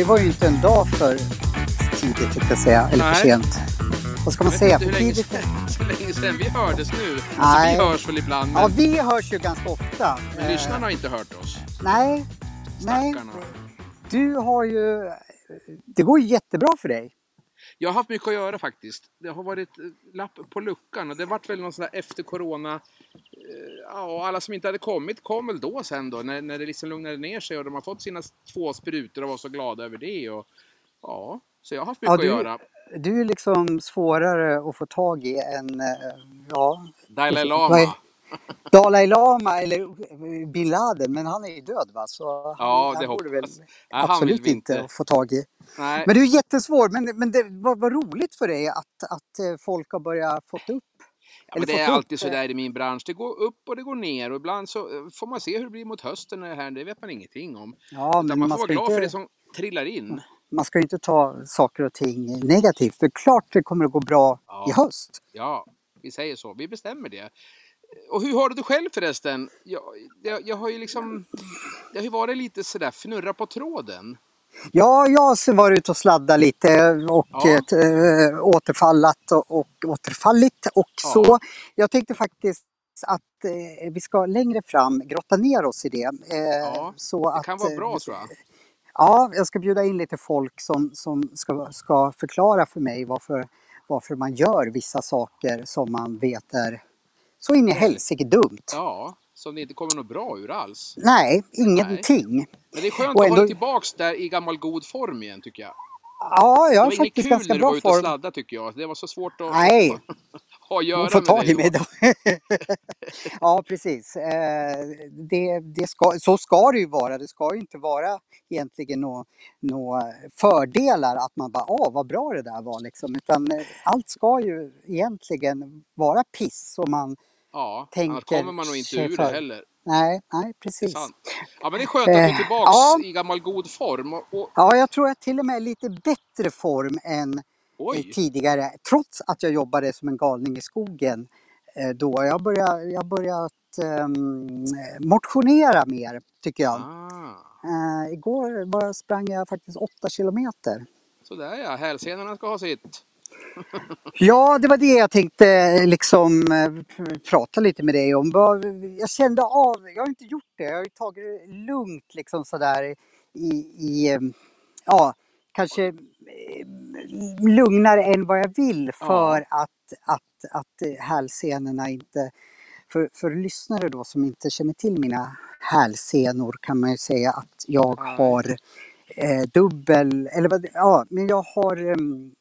det var ju inte en dag för tidigt, tänkte jag säga. Eller Nej. för sent. Vad ska man säga? För tidigt? hur länge sedan vi hördes nu. Alltså, Nej. vi hörs väl ibland, men, Ja, vi hörs ju ganska ofta. men lyssnarna har inte hört oss. Nej, nej. Stackarna. Du har ju... Det går ju jättebra för dig. Jag har haft mycket att göra faktiskt. Det har varit eh, lapp på luckan och det vart väl någon sån där efter corona. eh, Ja, och alla som inte hade kommit kom väl då sen då när, när det liksom lugnade ner sig och de har fått sina två sprutor och var så glada över det. Och, ja, så jag har haft mycket Ja, att du- göra. Du är liksom svårare att få tag i än... eh, Ja, Dalai är- Lama. Dalai Lama eller bin Laden, men han är ju död va? Så Ja, han, det han borde väl. Nej, absolut inte inte. få tag i. Nej. Men det är jättesvårt, men, men det var, var roligt för dig att, att eh, folk har börjat fått upp. Ja, men det är alltid så där i min bransch. Det går upp och det går ner och ibland så eh, får man se hur det blir mot hösten. Det, här, det vet man ingenting om. Ja, Utan men man man får ska, vara glad för det inte, som trillar in. Man ska ju inte ta saker och ting negativt. För klart det kommer att gå bra Ja. i höst. Ja, vi säger så. Vi bestämmer det. Och hur har du det själv förresten? Jag, jag, jag har ju liksom... Det har ju varit lite sådär fnurra på tråden. Ja, jag har varit ute och sladdat lite och Ja. äh, återfallat och, och återfallit och Ja. så. Jag tänkte faktiskt att eh, vi ska längre fram grotta ner oss i det. Eh, Ja, så Det att, kan vara eh, bra tror jag. Ja, jag ska bjuda in lite folk som, som ska, ska förklara för mig varför, varför man gör vissa saker som man vet är så in i helsike dumt. Ja, som det inte kommer något bra ur alls. Nej, ingenting. Men det är skönt Och att ändå- dig tillbaks där i gammal god form igen tycker jag. Ja, jag Det har var inget faktiskt kul ganska när du bra var ute och form. sladdade tycker jag. Det var så svårt att Nej, ha att göra får tag dig i mig då. ja, precis. Eh, Det, det ska, så ska det ju vara. Det ska ju inte vara egentligen några nå fördelar att man bara, åh vad bra det där var liksom. Utan eh, allt ska ju egentligen vara piss och man Ja, annars tänker kommer man nog inte ur det heller. Nej, nej precis. Ja, men det är skönt att du är Eh, tillbaks ja. i gammal god form. Och, och, Ja, jag tror att till och med är lite bättre form än oj, tidigare. Trots att jag jobbade som en galning i skogen eh, då. Jag börjar jag börjat ehm, motionera mer tycker jag. ah, Eh, igår bara sprang jag faktiskt 8 kilometer. sådär ja. Hälsenorna ska ha sitt. Ja, det var det jag tänkte eh, liksom eh, prata lite med dig om. Jag kände av, jag har inte gjort det, jag har ju tagit det lugnt liksom sådär i, i eh, ja, kanske eh, lugnare än vad jag vill för att, att, att eh, hälsenorna inte, för, för lyssnare då som inte känner till mina hälsenor kan man ju säga att jag har eh, dubbel, eller vad, ja, men jag har um,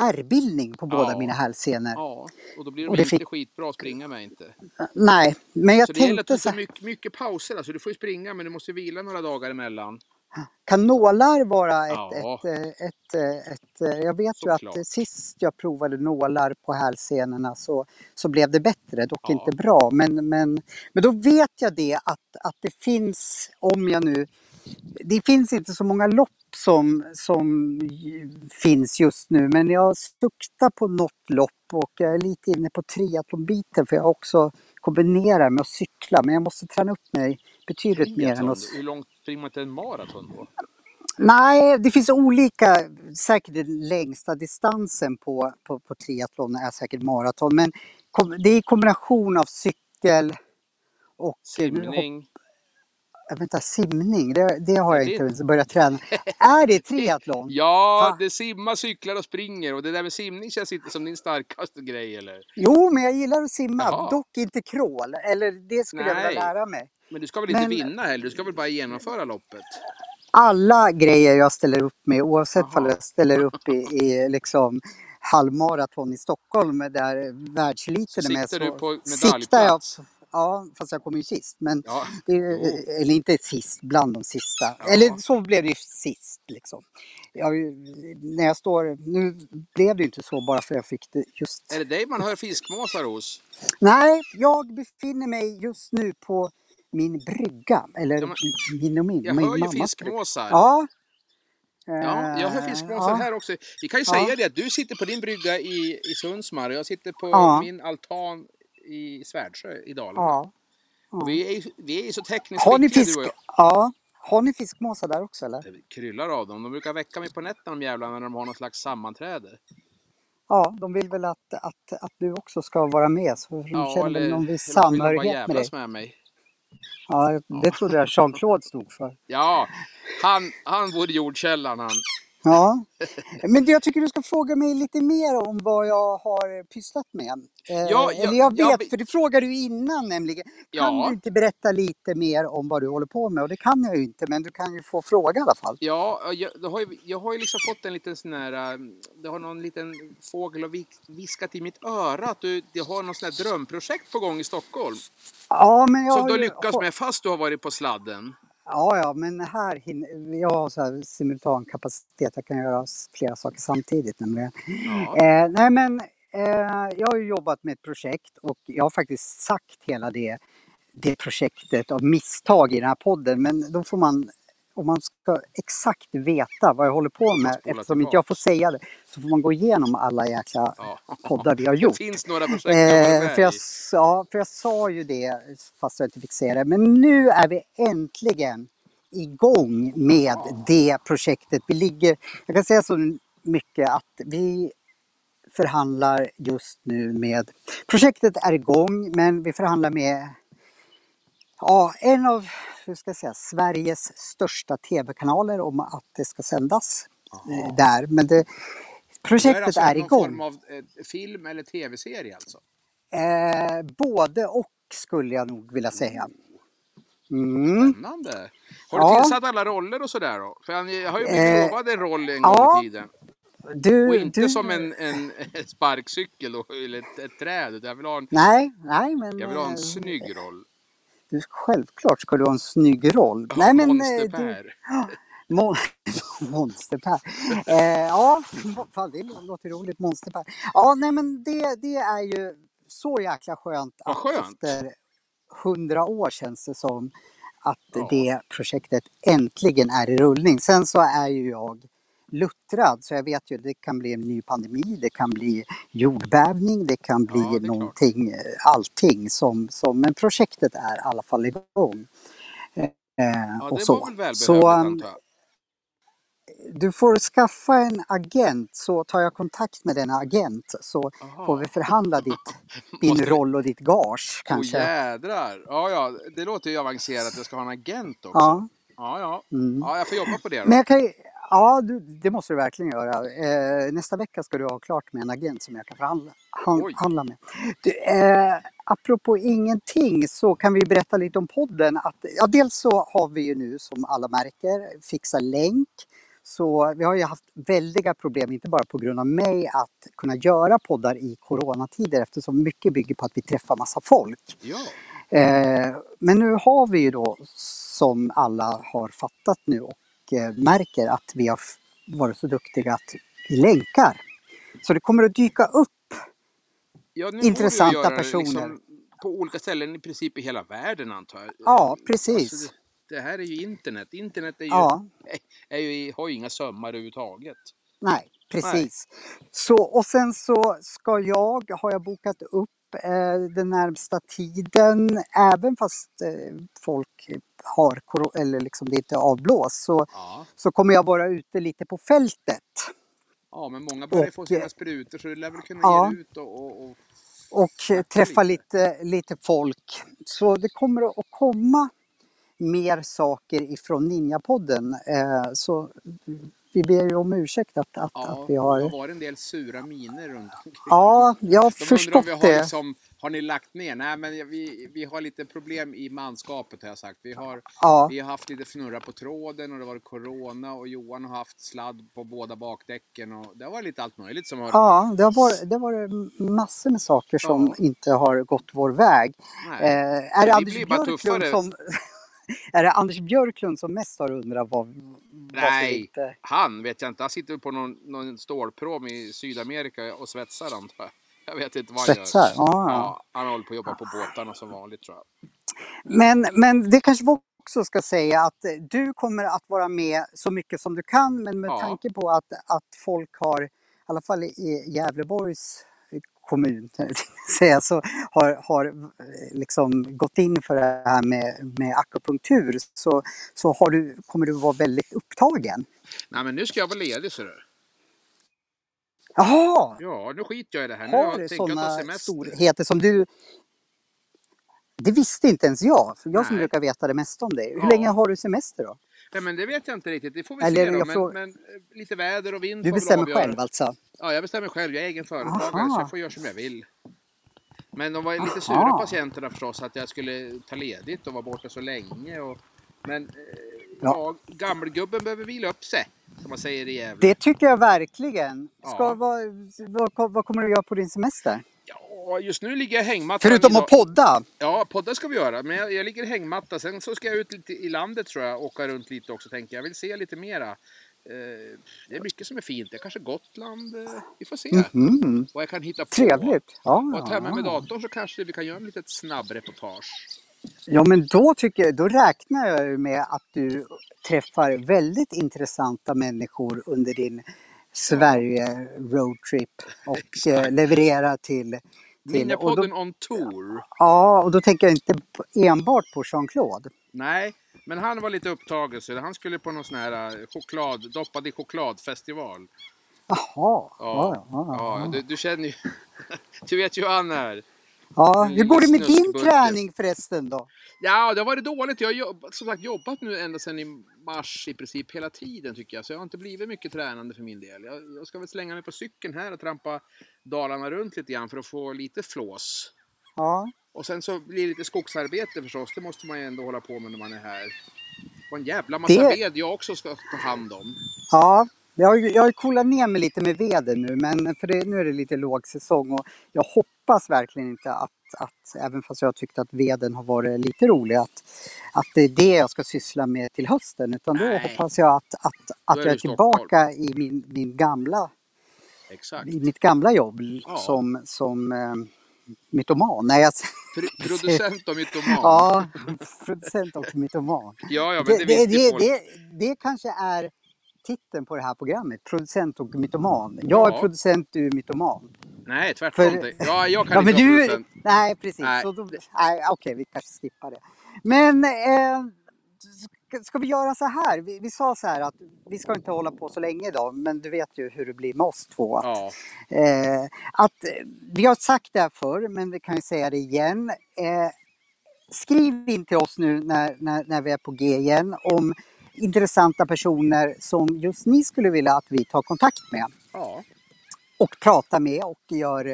ärrbildning på båda Ja. mina hälsenor. Ja, och då blir de Och det inte fick- skitbra att springa med inte. Nej, men jag Så det gäller att tänkte du så får här, mycket, mycket pauser. Alltså, du får ju springa men du måste vila några dagar emellan. Kan nålar vara ett, Ja. ett, eh, ett, eh, ett, eh, jag vet ju Såklart. att eh, sist jag provade nålar på hälsenorna så, så blev det bättre, dock Ja. inte bra. Men, men, men då vet jag det att, att det finns, om jag nu, det finns inte så många lopp som, som ju- finns just nu men jag suktar på något lopp och jag är lite inne på triathlonbiten för jag också kombinerar med att cykla men jag måste träna upp mig betydligt mer än att Hur långt springer till en maraton då? Nej, det finns olika, säkert den längsta distansen på, på, på triathlon är säkert maraton. Men det är kombination av cykel och... Simning? Äh, vänta, simning, det, det har jag inte ens börjat träna. är det triathlon? Ja, Fan. det simmar, cyklar och springer och det där med simning känns inte som din starkaste grej eller? Jo, men jag gillar att simma, Jaha. dock inte crawl. Eller det skulle jag Nej. vilja lära mig. Men du ska väl inte Men- vinna heller? Du ska väl bara genomföra loppet? Alla grejer jag ställer upp med, oavsett Jaha. om jag ställer upp i, i liksom halvmaraton i Stockholm där världseliten Så är med. siktar du på siktar jag, medaljplats? Ja, fast jag kommer ju sist. Men Ja, det, Jo. eller inte sist, bland de sista. Ja. Eller så blev det ju sist liksom. Jag, när jag står, nu blev det ju inte så bara för jag fick det just. är det dig man hör fiskmåsar hos? Nej, jag befinner mig just nu på min brygga. Eller Ja, men- min och min, Jag min hör ju fiskmåsar. Ja. Ja, jag hör Eh, fiskmåsar ja. här också. Vi kan ju Ja. säga det att du sitter på din brygga i, i Sundsmar och jag sitter på Ja. min altan i Svärdsjö i Dalarna. Ja. Och vi, är, vi är så tekniskt Har ni fisk? Ja. Har ni fiskmåsar där också eller? Det kryllar av dem. De brukar väcka mig på nätterna de jävlarna när de har något slags sammanträde. Ja, de vill väl att, att, att du också ska vara med så de Ja, känner eller, någon viss samhörighet med dig. med mig. Ja, det trodde jag Jean-Claude stod för. Ja, han, han i jordkällan han. Ja, men jag tycker du ska fråga mig lite mer om vad jag har pysslat med. Eh, Ja, ja, eller jag ja, vet, vi- för det frågade du innan nämligen. Kan Ja. du inte berätta lite mer om vad du håller på med? Och det kan jag ju inte, men du kan ju få fråga i alla fall. Ja, jag, det har ju, jag har ju liksom fått en liten sån här... äh, Det har någon liten fågel och viskat i mitt öra att du, du har någon sån här drömprojekt på gång i Stockholm. Ja, men jag Som du har lyckats med fast du har varit på sladden. Ja, ja, men här hinner, jag har så här simultan kapacitet. Jag kan göra flera saker samtidigt nämligen. Ja. Eh, nej, men eh, jag har ju jobbat med ett projekt och jag har faktiskt sagt hela det, det projektet av misstag i den här podden. Men då får man, om man ska exakt veta vad jag håller på med, eftersom inte jag får säga det, så får man gå igenom alla jäkla Ja. poddar vi har gjort. Det finns några projekt Eh, för, jag, ja, för jag sa ju det fast jag inte fick säga det. Men nu är vi äntligen igång med det projektet. Vi ligger, jag kan säga så mycket att vi förhandlar just nu med, projektet är igång men vi förhandlar med ja, en av hur ska jag säga, Sveriges största tv-kanaler om att det ska sändas eh, där. Men det, Det är projektet alltså är någon igång. form av eh, film eller tv-serie alltså? Eh, både och skulle jag nog vilja säga. Mm. Spännande. Har du Ja. tillsatt alla roller och sådär då? För jag har ju blivit Eh, lovad en roll en ja. gång i tiden. Du, Och inte du, som en, en sparkcykel då, eller ett, ett träd. Jag vill ha en, Nej, nej men... jag vill ha en snygg roll. Du, självklart ska du ha en snygg roll. Ja, nej men... eh, Monster-Per. Du, mon, monsterpär. Eh, ja, fan, det låter roligt. Monsterpär. Ja, nej men det, det är ju så jäkla skönt att skönt. efter hundra år känns det som att Ja. det projektet äntligen är i rullning. Sen så är ju jag luttrad så jag vet ju det kan bli en ny pandemi, det kan bli jordbävning, det kan bli Ja, det är klart. någonting, eh, allting som, som, men projektet är i alla fall igång. Eh, Ja, och det så. var väl välbehövligt så um, antar jag. du får skaffa en agent så tar jag kontakt med denna agent så Jaha. får vi förhandla ditt, din roll och ditt gage Åh kanske. jädrar. Ja, ja, det låter ju avancerat att jag ska ha en agent också. ja. Ja, ja. Mm. Ja, jag får jobba på det då. Men jag kan ja, du, det måste du verkligen göra. Eh, nästa vecka ska du ha klart med en agent som jag kan förhandla han, handla med. Du, eh, apropå ingenting så kan vi berätta lite om podden. Att, ja, dels så har vi ju nu som alla märker Fixa länk. Så vi har ju haft väldiga problem, inte bara på grund av mig, att kunna göra poddar i coronatider eftersom mycket bygger på att vi träffar massa folk. Ja, Eh, men nu har vi ju då, som alla har fattat nu och märker, att vi har varit så duktiga att vi länkar. Så det kommer att dyka upp. ja Intressanta göra det personer. Liksom på olika ställen i princip i hela världen antar jag. Ja, precis. Alltså, det, det här är ju internet. Internet är ju, Ja, är ju, har ju inga sömmar överhuvudtaget. nej, precis. Så, och sen så ska jag, har jag bokat upp eh, den närmsta tiden, även fast eh, folk har, eller liksom det inte är avblåst, så, Ja, så kommer jag vara ute lite på fältet. ja men många börjar ju få Och, sina eh, sprutor så det lär väl kunna ja. ge ut och, och, och och träffa lite. lite, lite folk. Så det kommer att komma mer saker ifrån Ninjapodden. Eh, så vi ber ju om ursäkt att, att, Ja, att vi det har... har varit en del sura miner runt omkring. Ja, jag har De undrar om förstått vi har det. liksom, har ni lagt ner? Nej men vi, vi har lite problem i manskapet har jag sagt. Vi har, Ja, vi har haft lite fnurra på tråden och det var corona och Johan har haft sladd på båda bakdäcken och det har varit lite allt möjligt som har... ja det, har varit, det varit massor med saker som Ja. inte har gått vår väg. Eh, är, det Anders Björklund som, är det Anders Björklund som mest har undrat vad, Nej. inte... Han vet jag inte, han sitter på någon, någon stålprom i Sydamerika och svetsar antar jag. Jag vet inte vad han Svetsar? gör. Ja, ja. Han håller på att jobba på båtarna som vanligt tror jag. Men, men det kanske vi också ska säga att eh, du kommer att vara med så mycket som du kan men med Ja. tanke på att, att folk har, i alla fall i Gävleborgs kommun, säga, så har, har eh, liksom gått in för det här med, med akupunktur så, så har du, kommer du vara väldigt upptagen. Nej, men nu ska jag vara ledig, ser du. Jaha! Ja, nu skiter jag i det här. Nu Har jag- du sådana storheter som du... Det visste inte ens jag, för jag som Nej. brukar veta det mesta om dig. Hur Ja. länge har du semester då? Nej, men det vet jag inte riktigt. Det får vi Eller se då. Men, frå- men eh, lite väder och vind Du får bestämmer själv alltså? Ja, jag bestämmer själv. Jag är egen företagare Aha. så jag får göra som jag vill. Men de var lite Aha. sura patienterna förstås att jag skulle ta ledigt och vara borta så länge. Och, men eh, ja. gammelgubben behöver vila upp sig, som man säger i Gävle. Det tycker jag verkligen. Ska, Ja. vad, vad, vad kommer du göra på din semester? Ja, just nu ligger jag i hängmattan. Förutom att podda? Ja, poddar ska vi göra. Men jag, jag ligger hängmatta. Sen så ska jag ut lite i landet tror jag. Åka runt lite också tänker jag. Jag vill se lite mera. Eh, det är mycket som är fint. Det är kanske Gotland. Eh, vi får se Mhm. vad jag kan hitta på. Trevligt. Ja, Och ta med med datorn så kanske vi kan göra en litet snabbreportage. ja, men då, tycker jag, då räknar jag med att du träffar väldigt intressanta människor under din Sverige-roadtrip och Exakt. eh, levererar till... till och då, Ninjapodden on tour. ja, och då tänker jag inte enbart på Jean-Claude. Nej, men han var lite upptagen så han skulle på någon sån här eh, choklad, doppad i chokladfestival. Jaha, ja, Ja, ja, ja, du, du känner ju... Du vet ju hur han är. ja. Hur går det med din träning förresten då? Ja, det har varit dåligt. Jag har jobbat, som sagt jobbat nu ända sedan i mars i princip hela tiden tycker jag. Så jag har inte blivit mycket tränande för min del. Jag, jag ska väl slänga mig på cykeln här och trampa Dalarna runt lite grann för att få lite flås. Ja, Och sen så blir det lite skogsarbete förstås. Det måste man ju ändå hålla på med när man är här. Och en jävla massa Det- ved jag också ska ta hand om. ja. Jag har, jag har coolat ner mig lite med veden nu, men för det, nu är det lite lågsäsong och jag hoppas verkligen inte att, att, även fast jag tyckte att veden har varit lite rolig, att, att det är det jag ska syssla med till hösten. Utan då Nej. hoppas jag att, att, att är jag är tillbaka i min, min gamla, Exakt. i mitt gamla jobb Ja. som, som eh, mytoman. Nej, jag, Pro- producent och mytoman. ja, producent och mytoman. ja, ja, men det, Det, det, det, det kanske är titeln på det här programmet, producent och mytoman. Jag är Ja. producent, du är mytoman. Nej, tvärtom. För- Ja, jag kan Ja, inte vara du, producent. nej precis. Nej. Så då, nej, okej, vi kanske skippar det. Men eh, ska, vi göra så här? Vi, vi sa så här att vi ska inte hålla på så länge idag, men du vet ju hur det blir med oss två. Att, Ja, eh, att, vi har sagt det här förr, men vi kan ju säga det igen. Eh, skriv in till oss nu när, när, när vi är på G igen om intressanta personer som just ni skulle vilja att vi tar kontakt med ja. och pratar med och gör,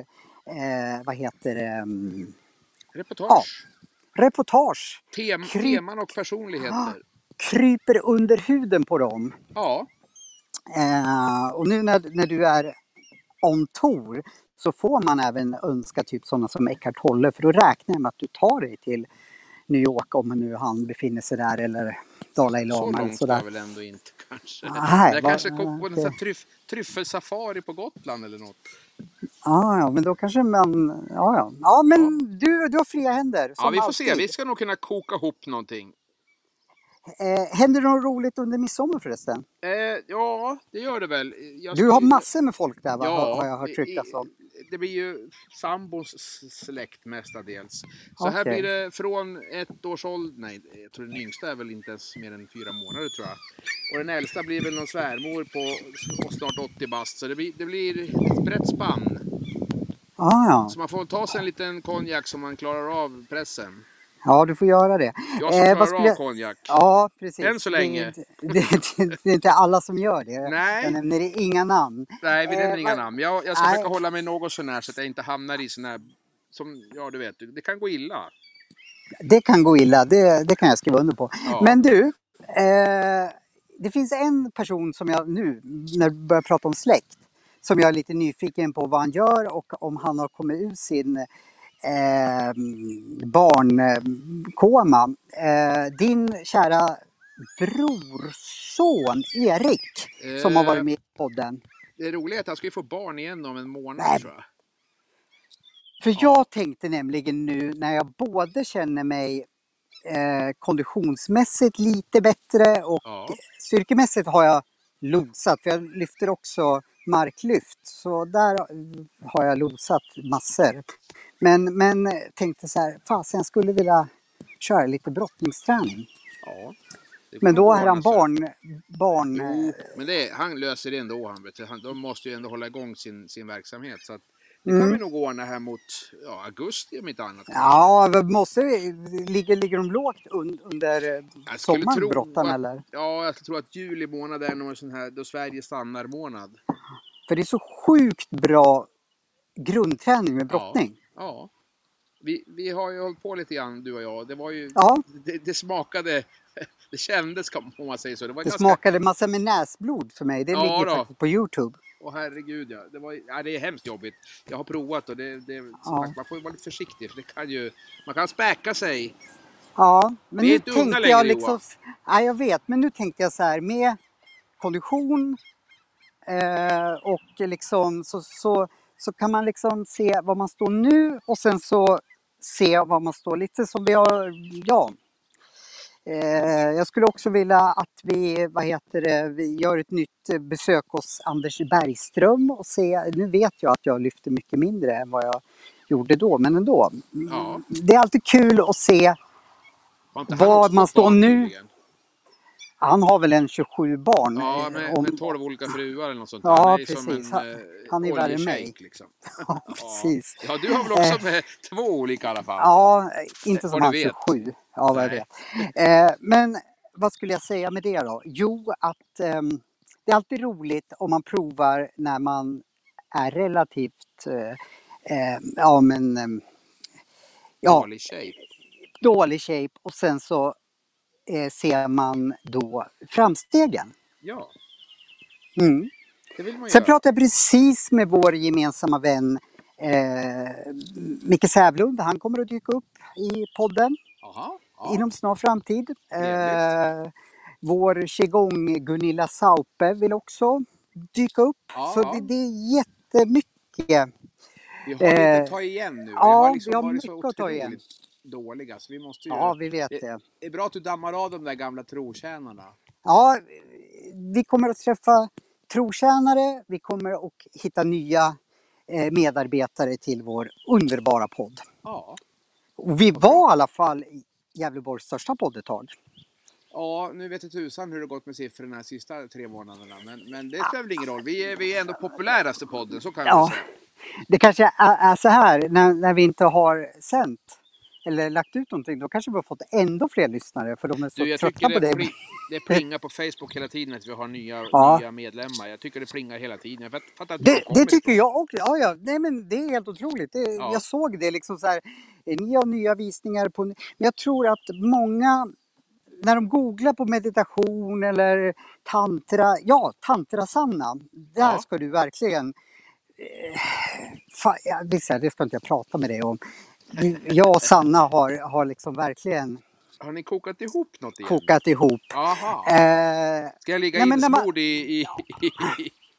eh, vad heter det, mm, Reportage. reportage. Tem, Kryp- teman och personligheter. Kryper under huden på dem. Ja, Eh, och nu när, när du är on tour så får man även önska typ sådana som Eckhart Tolle för då räknar jag med att du tar dig till New York om nu han befinner sig där eller Dalai så Lama eller långt sådär. väl ändå inte kanske. Nej, jag vad- kanske kom på en det- här tryff, tryffelsafari på Gotland eller något. Ah, ja, men då kanske man... Ja, ja. ja men Du, du har fria händer. Ja, vi får se. alltid. Vi ska nog kunna koka ihop någonting. Eh, händer det något roligt under midsommar förresten? Eh, ja, det gör det väl. Jag Du har massor med folk där va? Ja, har, har jag hört ryktas om. Det blir ju sambons släkt mestadels. Så här Okej. blir det från ett års ålder, nej jag tror den yngsta är väl inte ens mer än fyra månader tror jag. Och den äldsta blir väl någon svärmor på snart 80 bast. Så det blir, det blir ett brett spann. Ah, ja. Så man får ta sig en liten konjak som man klarar av pressen. Ja, du får göra det. Jag som Eh, klarar skulle av konjak. Ja, precis. Än så länge. Det, är inte- det, är inte alla som gör det. Nej. Jag nämner inga namn. Nej, vi Eh, nämner inga vad- namn. Jag, jag ska Nej. försöka hålla mig något sånär så att jag inte hamnar i sån här som, ja du vet, det kan gå illa. Det kan gå illa, det, det kan jag skriva under på. Ja. Men du, eh, det finns en person som jag nu, när vi börjar prata om släkt, som jag är lite nyfiken på vad han gör och om han har kommit ur sin eh, barnkoma. Eh, din kära brorson Erik, som har Eh. varit med i podden. Det roliga är att han ska ju få barn igen om en månad Nej. tror jag. För jag tänkte nämligen nu när jag både känner mig eh, konditionsmässigt lite bättre och Ja. styrkemässigt har jag losat. För jag lyfter också marklyft. Så där har jag losat massor. Men, men tänkte så här, fasen jag skulle vilja köra lite brottningsträning. ja. Men då är han sig. barn... barn Jo, men det, han löser det ändå. Han, vet han, de måste ju ändå hålla igång sin, sin verksamhet. Så att det Mm. kan vi nog ordna här mot ja, augusti om inte annat. Ja, måste vi, ligger, ligger de lågt un, under eh, sommaren, brottarna eller? Ja, jag tror att juli månad är nog en sån här då Sverige stannar månad. För det är så sjukt bra grundträning med brottning. Ja. Vi, vi har ju hållit på lite grann du och jag. Det var ju... Ja, Det, det smakade... Det kändes om man säger så. Det var det ganska... smakade massa med näsblod för mig. Det Ja ligger då. faktiskt på Youtube. Åh herregud ja. Det, var, ja. det är hemskt jobbigt. Jag har provat och det, det, Ja. man får ju vara lite försiktig för det kan ju... Man kan späka sig. Ja, men nu tänkte längre, jag Johan. liksom... Nej, jag vet, men nu tänkte jag så här med kondition eh, och liksom så, så, så kan man liksom se var man står nu och sen så se var man står lite som vi har, ja. Eh, jag skulle också vilja att vi, vad heter det, vi gör ett nytt besök hos Anders Bergström och se, nu vet jag att jag lyfter mycket mindre än vad jag gjorde då, men ändå. Ja. Det är alltid kul att se Var man står nu- nyligen? Han har väl en 27 barn. Ja, eh, med, om- med 12 olika fruar eller något sånt. Ja, han är som precis. en Han- eh, han är värre än mig. Liksom. Ja, precis. Ja, du har väl också med två olika i alla fall? Ja, inte som han vet. 27. Ja, vad jag vet. Eh, men vad skulle jag säga med det då? Jo, att ehm, det är alltid roligt om man provar när man är relativt eh, eh, ja, men, ehm, ja, Dålig shape. dålig shape och sen så eh, ser man då framstegen. Ja, Mm. det vill man Sen göra. pratade jag precis med vår gemensamma vän eh, Micke Sävlund. Han kommer att dyka upp i podden Jaha. Ja. inom snar framtid. Eh, vår qigong Gunilla Saupe vill också dyka upp. Ja, Så ja. det, det är jättemycket. Vi har lite eh, att ta igen nu. Vi ja, har liksom vi har mycket att ta igen. Dåliga så vi måste ju... Ja, vi vet det. det. Är bra att du dammar av de där gamla trotjänarna. Ja, vi kommer att träffa trotjänare. Vi kommer att hitta nya eh, medarbetare till vår underbara podd. Ja. Och vi var i alla fall Gävleborgs största podd ett tag. Ja, nu vet jag tusan hur det gått med siffrorna de sista tre månaderna. Men, men det spelar väl ingen roll. Vi är, vi är ändå populäraste podden, så kan Ja. vi säga. Det kanske är, är så här när, när vi inte har sänt eller lagt ut någonting, då kanske vi har fått ändå fler lyssnare för de är så Du, jag trötta tycker på det, det. pling, det plingar på Facebook hela tiden att vi har nya, Ja. nya medlemmar. Jag tycker det plingar hela tiden. Jag fatt- fattar Det, det kommer tycker jag också. Ja, ja. Nej, men det är helt otroligt. Det, Ja. Jag såg det liksom så här. eh, Ni har nya visningar på... Men jag tror att många, när de googlar på meditation eller tantra, ja, tantrasanna, där Ja. ska du verkligen... Eh, fa, ja, visst, det ska inte jag prata med dig om. Jag och Sanna har, har liksom verkligen Har ni kokat ihop något igen? kokat ihop. Jaha. Eh, Ska jag ligga nej, insmord i, i,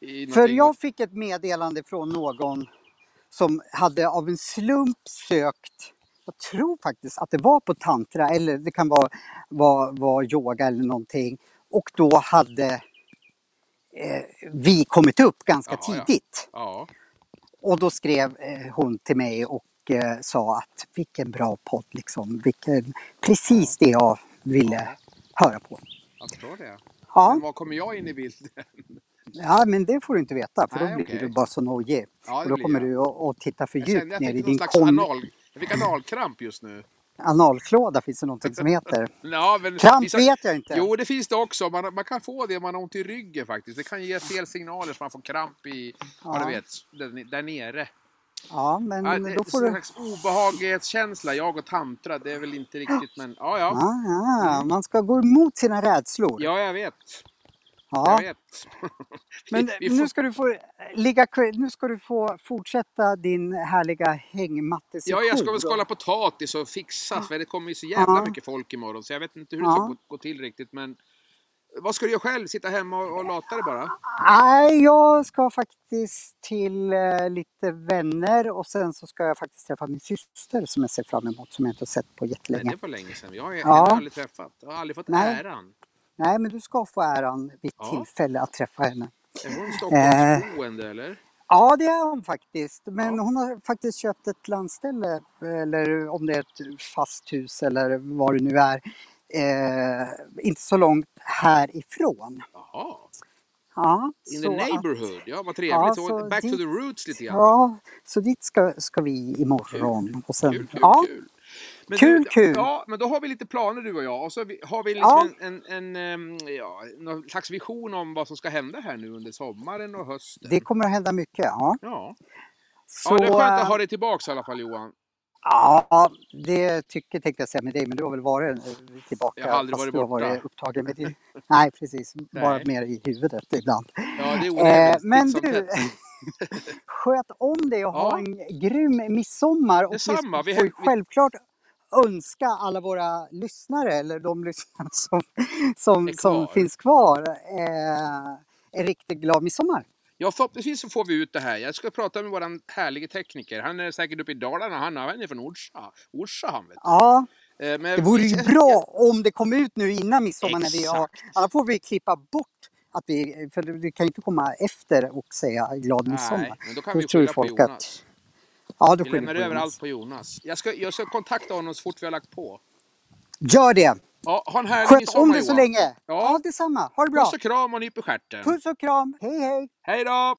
i, i, För jag fick ett meddelande från någon som hade av en slump sökt, jag tror faktiskt att det var på tantra eller det kan vara, vara, vara yoga eller någonting. Och då hade eh, vi kommit upp ganska Ja, ja. tidigt. Ja. Och då skrev eh, hon till mig och eh, sa att vilken bra podd liksom. Vilken, precis det jag ville höra på. Jag förstår det. Ja. Men var kommer jag in i bilden? Ja, men det får du inte veta för Nej, då blir okej. du bara så nojig. Ja, och då kommer jag. du att, titta för djupt ner i din kom- anal... Jag fick analkramp just nu. analklåda, finns det någonting som heter. Ja, men Kramp vissa- vet jag inte. Jo, det finns det också. Man, man kan få det om man har ont i ryggen faktiskt. Det kan ge fel signaler så man får kramp i, ja. Ja. du vet, där, där nere. Ja, men Ja, det då får en du... slags obehaglighetskänsla. Jag och tantra, det är väl inte riktigt men ja, ja. Ja, man ska gå emot sina rädslor. Ja, jag vet. Ja. Jag vet. Men vi nu får, ska du få ligga, nu ska du få fortsätta din härliga hängmattesession. ja, jag ska väl skala potatis och fixa för det kommer ju så jävla Ja. mycket folk imorgon så jag vet inte hur det Ja. ska gå, gå till riktigt men Vad ska du göra själv? Sitta hemma och, och lata dig bara? Nej, jag ska faktiskt till eh, lite vänner och sen så ska jag faktiskt träffa min syster som jag ser fram emot som jag inte har sett på Nej, jättelänge. det var länge sedan. Jag har Ja. aldrig träffat. Jag har aldrig fått Nej. äran. Nej, men du ska få äran vid Ja. tillfälle att träffa henne. Är Eh. hon Stockholmsboende eller? Ja, det är hon faktiskt. Men Ja. hon har faktiskt köpt ett landställe, eller om det är ett fast hus eller vad det nu är, eh, inte så långt härifrån. Jaha. Ja, In the att- neighborhood. Ja, vad trevligt. Ja, så så back to dit- the roots lite grann. Ja, så dit ska, ska vi imorgon. Och sen, Kul, kul, ja, kul. Men Kul, du, kul. Ja, men då har vi lite planer du och jag. Och så har vi- liksom Ja. en, en, en, ja, någon slags vision om vad som ska hända här nu under sommaren och hösten. det kommer att hända mycket. Ja, Ja. så, ja, det är skönt eh, att ha dig tillbaks i alla fall Johan. Ja, det tycker tänkte jag säga med dig, men du har väl varit eh, tillbaka? Jag har aldrig varit borta. varit upptagen med din... Nej, precis. Bara Nej. mer i huvudet ibland. Ja, det är Eh, onödigt. men du, sköt om dig och ha Ja. en grym midsommar. Och Detsamma. vi Vi- får ju självklart önska alla våra lyssnare, eller de lyssnare som, som, som finns kvar, eh, en riktigt glad midsommar. Ja, förhoppningsvis så får vi ut det här. Jag ska prata med våran härlige tekniker. Han är säkert uppe i Dalarna. Han, han är från Orsa. Orsa han vet. Ja, Eh, Men det vore ju bra om det kom ut nu innan midsommar. När vi har, annars får vi klippa bort att vi, för vi kan ju inte komma efter och säga glad midsommar. Nej, men då kan Då vi skylla på folk att- Jonas. Ja, då Vi lämnar över Jonas. allt på Jonas. Jag ska, jag ska kontakta honom så fort vi har lagt på. Gör det! Ja, ha en härlig Sköt midsommar om dig så länge! Ja. Ja, detsamma. Ha det bra! Puss och kram och nyp i stjärten. Puss och kram! Hej hej! Hej då!